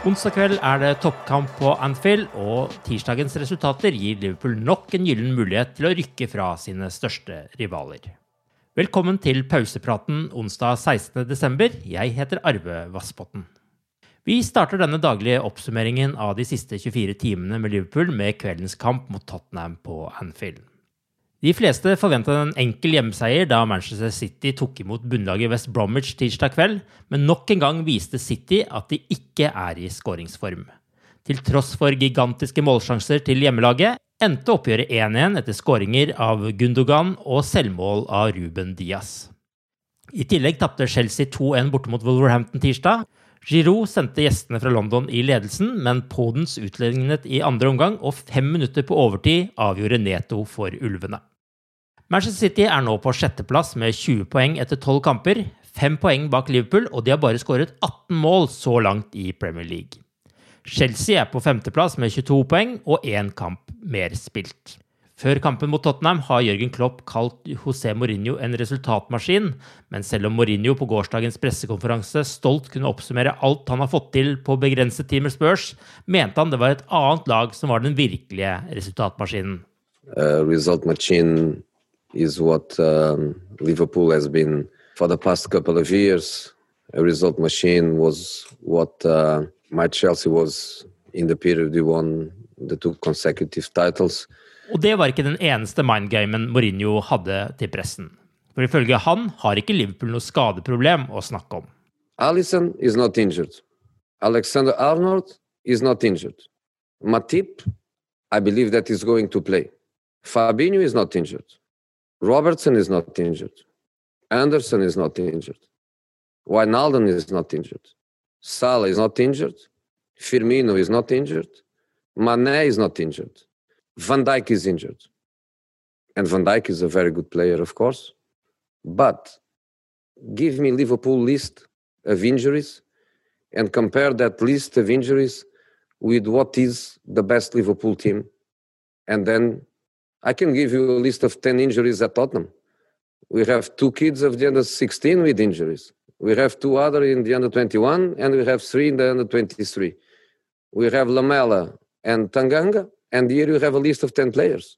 Onsdag kveld er det toppkamp på Anfield, og tirsdagens resultater gir Liverpool nok en gyllen mulighet til å rykke fra sine største rivaler. Velkommen til pausepraten onsdag 16.12. Jeg heter Arve Vassbotten. Vi starter denne daglige oppsummeringen av de siste 24 timene med Liverpool med kveldens kamp mot Tottenham på Anfield. De fleste forventet en enkel hjemmeseier da Manchester City tok imot bunnlaget West Bromwich tirsdag kveld, men nok en gang viste City at de ikke er i skåringsform. Til tross for gigantiske målsjanser til hjemmelaget endte oppgjøret 1-1 etter skåringer av Gundogan og selvmål av Ruben Diaz. I tillegg tapte Chelsea 2-1 borte mot Wolverhampton tirsdag. Giroud sendte gjestene fra London i ledelsen, men Podens utlignet i andre omgang, og fem minutter på overtid avgjorde Neto for ulvene. Manchester City er nå på sjetteplass med 20 poeng etter 12 kamper. Fem poeng bak Liverpool, og de har bare skåret 18 mål så langt i Premier League. Chelsea er på femteplass med 22 poeng og én kamp mer spilt. Før kampen mot Tottenham har Jørgen Klopp kalt José Mourinho en resultatmaskin, men selv om Mourinho på gårsdagens pressekonferanse stolt kunne oppsummere alt han har fått til på begrenset tid med Spurs, mente han det var et annet lag som var den virkelige resultatmaskinen. Uh, is what um, Liverpool has been for the past couple of years. A result machine was what uh, my Chelsea was in the period we won the two consecutive titles. Og det var ikke den eneste mindgamen Mourinho hadde til pressen. For ifølge han har ikke Liverpool noe skadeproblem å snakke om. Alison is not injured. Alexander Arnold is not injured. Matip, I believe that is going to play. Fabinho is not injured. Robertson is not injured. Anderson is not injured. Wijnaldum is not injured. Salah is not injured. Firmino is not injured. Mane is not injured. Van Dijk is injured. And Van Dijk is a very good player, of course. But give me Liverpool list of injuries and compare that list of injuries with what is the best Liverpool team. And then I can give you a list of 10 injuries at Tottenham. We have two kids of the under 16 with injuries. We have two other in the under 21, and we have three in the under 23. We have Lamela and Tanganga, and here you have a list of 10 players.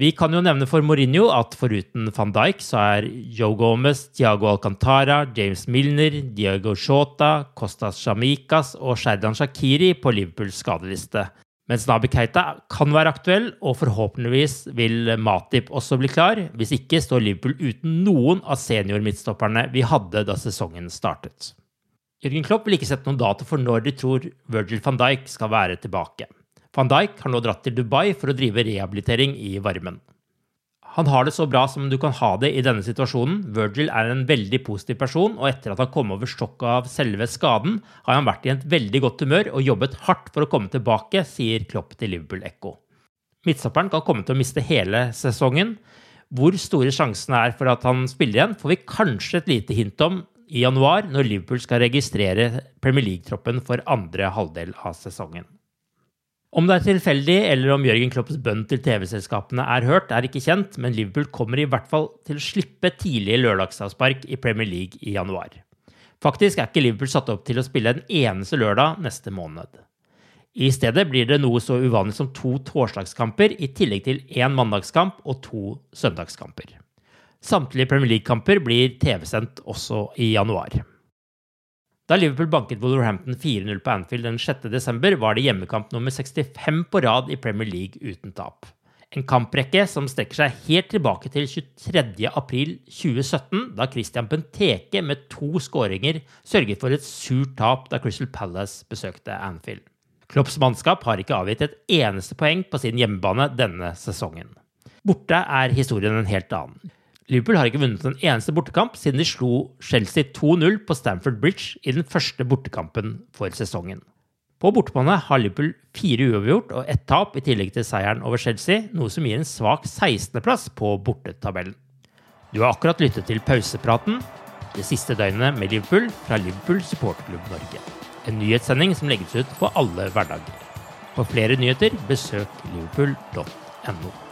Vi kan jo nevne for Mourinho at foruten van Dijk så er Joe Gomez, Thiago Alcantara, James Milner, Diogo Jota, Kostas Tsimikas og Xherdan Shaqiri på Liverpools skadeliste. Mens Nabi Keita kan være aktuell, og forhåpentligvis vil Matip også bli klar. Hvis ikke står Liverpool uten noen av senior midstopperne vi hadde da sesongen startet. Jørgen Klopp vil ikke sette noen dato for når de tror Virgil van Dijk skal være tilbake. Van Dijk har nå dratt til Dubai for å drive rehabilitering i varmen. Han har det så bra som du kan ha det i denne situasjonen. Virgil er en veldig positiv person, og etter at han kom over stokket av selve skaden, har han vært i et veldig godt humør og jobbet hardt for å komme tilbake, sier Klopp til Liverpool Echo. Midtstopperen kan komme til å miste hele sesongen. Hvor store sjansene er for at han spiller igjen, får vi kanskje et lite hint om i januar, når Liverpool skal registrere Premier League-troppen for andre halvdel av sesongen. Om det er tilfeldig, eller om Jørgen Klopps bønn til TV-selskapene er hørt, er ikke kjent, men Liverpool kommer i hvert fall til å slippe tidlige lørdagsavspark i Premier League i januar. Faktisk er ikke Liverpool satt opp til å spille en eneste lørdag neste måned. I stedet blir det noe så uvanlig som to torsdagskamper, i tillegg til én mandagskamp og to søndagskamper. Samtlige Premier League-kamper blir TV-sendt også i januar. Da Liverpool banket Wolverhampton 4-0 på Anfield den 6.12, var det hjemmekamp nummer 65 på rad i Premier League uten tap. En kamprekke som strekker seg helt tilbake til 23.4.2017, da Christian Benteke med to skåringer sørget for et surt tap da Crystal Palace besøkte Anfield. Klopps mannskap har ikke avgitt et eneste poeng på sin hjemmebane denne sesongen. Borte er historien en helt annen. Liverpool har ikke vunnet en eneste bortekamp siden de slo Chelsea 2-0 på Stamford Bridge i den første bortekampen for sesongen. På bortebane har Liverpool fire uavgjort og ett tap i tillegg til seieren over Chelsea, noe som gir en svak 16.-plass på bortetabellen. Du har akkurat lyttet til pausepraten, det siste døgnet med Liverpool fra Liverpool supporterklubb Norge. En nyhetssending som legges ut på alle hverdager. For flere nyheter, besøk liverpool.no.